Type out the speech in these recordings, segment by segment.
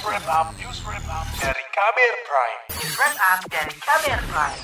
News Wrap Up, News Wrap Up dari Kamer Prime. News Wrap Up dari Kamer Prime.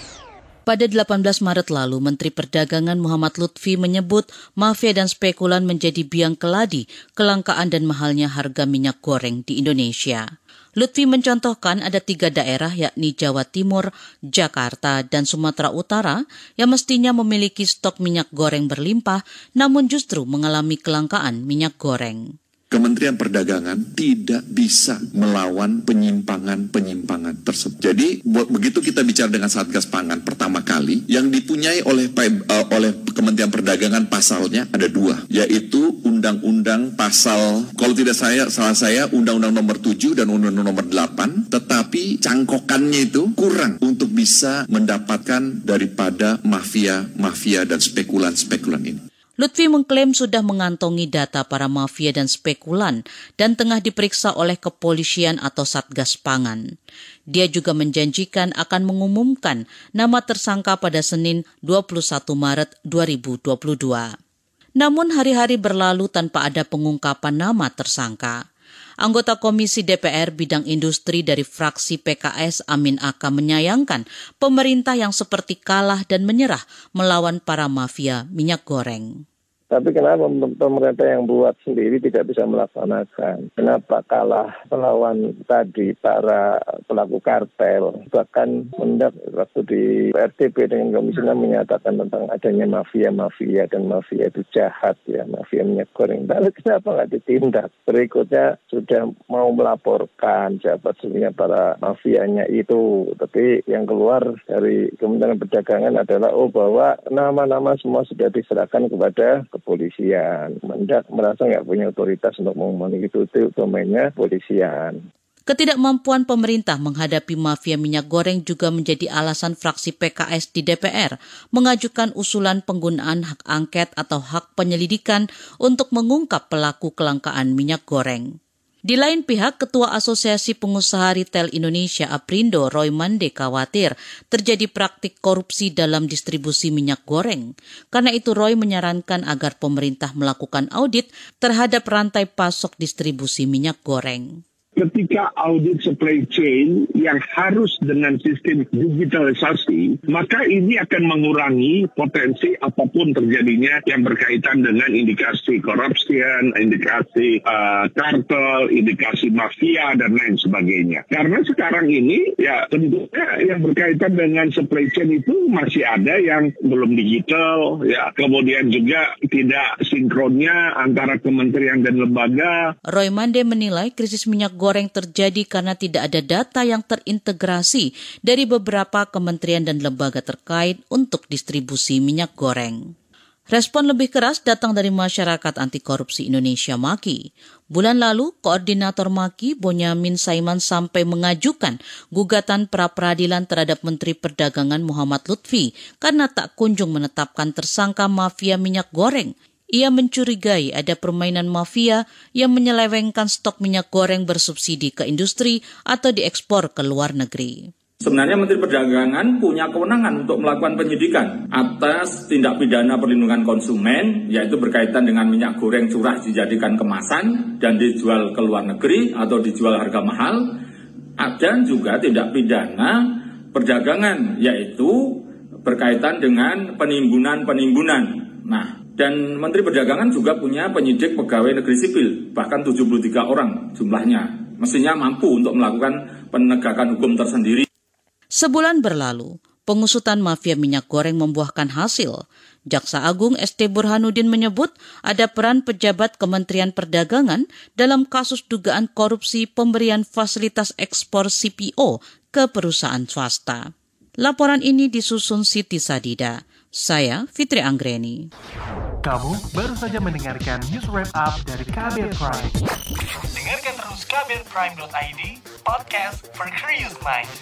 Pada 18 Maret lalu, Menteri Perdagangan Muhammad Lutfi menyebut mafia dan spekulan menjadi biang keladi kelangkaan dan mahalnya harga minyak goreng di Indonesia. Lutfi mencontohkan ada tiga daerah yakni Jawa Timur, Jakarta, dan Sumatera Utara yang mestinya memiliki stok minyak goreng berlimpah namun justru mengalami kelangkaan minyak goreng. Kementerian Perdagangan tidak bisa melawan penyimpangan-penyimpangan tersebut. Jadi begitu kita bicara dengan Satgas Pangan pertama kali, yang dipunyai oleh uh, oleh Kementerian Perdagangan pasalnya ada dua, yaitu Undang-Undang Pasal, kalau tidak saya salah saya Undang-Undang Nomor 7 dan Undang-Undang Nomor 8, tetapi cangkokannya itu kurang untuk bisa mendapatkan daripada mafia-mafia dan spekulan-spekulan ini. Lutfi mengklaim sudah mengantongi data para mafia dan spekulan dan tengah diperiksa oleh kepolisian atau Satgas Pangan. Dia juga menjanjikan akan mengumumkan nama tersangka pada Senin 21 Maret 2022. Namun hari-hari berlalu tanpa ada pengungkapan nama tersangka. Anggota Komisi DPR bidang industri dari fraksi PKS Amin Aka menyayangkan pemerintah yang seperti kalah dan menyerah melawan para mafia minyak goreng. Tapi kenapa pemerintah yang buat sendiri tidak bisa melaksanakan? Kenapa kalah melawan tadi para pelaku kartel? Bahkan mendak waktu di RTP dengan Komisi menyatakan tentang adanya mafia-mafia dan mafia itu jahat ya, mafia minyak goreng. Lalu kenapa nggak ditindak? Berikutnya sudah mau melaporkan siapa sebenarnya para mafianya itu. Tapi yang keluar dari Kementerian Perdagangan adalah oh bahwa nama-nama semua sudah diserahkan kepada kepolisian. Mendak merasa nggak punya otoritas untuk ngomong itu, itu domainnya polisian. Ketidakmampuan pemerintah menghadapi mafia minyak goreng juga menjadi alasan fraksi PKS di DPR mengajukan usulan penggunaan hak angket atau hak penyelidikan untuk mengungkap pelaku kelangkaan minyak goreng. Di lain pihak, Ketua Asosiasi Pengusaha Retail Indonesia Aprindo Roy Mande khawatir terjadi praktik korupsi dalam distribusi minyak goreng. Karena itu Roy menyarankan agar pemerintah melakukan audit terhadap rantai pasok distribusi minyak goreng ketika audit supply chain yang harus dengan sistem digitalisasi, maka ini akan mengurangi potensi apa pun terjadinya yang berkaitan dengan indikasi corruption, indikasi uh, kartel, indikasi mafia, dan lain sebagainya. Karena sekarang ini, ya tentunya yang berkaitan dengan supply chain itu masih ada yang belum digital, ya kemudian juga tidak sinkronnya antara kementerian dan lembaga. Roy Mande menilai krisis minyak goreng goreng terjadi karena tidak ada data yang terintegrasi dari beberapa kementerian dan lembaga terkait untuk distribusi minyak goreng. Respon lebih keras datang dari masyarakat anti korupsi Indonesia Maki. Bulan lalu, Koordinator Maki Bonyamin Saiman sampai mengajukan gugatan pra-peradilan terhadap Menteri Perdagangan Muhammad Lutfi karena tak kunjung menetapkan tersangka mafia minyak goreng ia mencurigai ada permainan mafia yang menyelewengkan stok minyak goreng bersubsidi ke industri atau diekspor ke luar negeri. Sebenarnya Menteri Perdagangan punya kewenangan untuk melakukan penyidikan atas tindak pidana perlindungan konsumen, yaitu berkaitan dengan minyak goreng curah dijadikan kemasan dan dijual ke luar negeri atau dijual harga mahal, dan juga tindak pidana perdagangan, yaitu berkaitan dengan penimbunan-penimbunan. Nah, dan Menteri Perdagangan juga punya penyidik pegawai negeri sipil, bahkan 73 orang jumlahnya. Mestinya mampu untuk melakukan penegakan hukum tersendiri. Sebulan berlalu, pengusutan mafia minyak goreng membuahkan hasil. Jaksa Agung ST Burhanuddin menyebut ada peran pejabat Kementerian Perdagangan dalam kasus dugaan korupsi pemberian fasilitas ekspor CPO ke perusahaan swasta. Laporan ini disusun Siti Sadida. Saya Fitri Anggreni. Kamu baru saja mendengarkan news wrap up dari Kabel Prime. Dengarkan terus kabelprime.id, podcast for curious minds.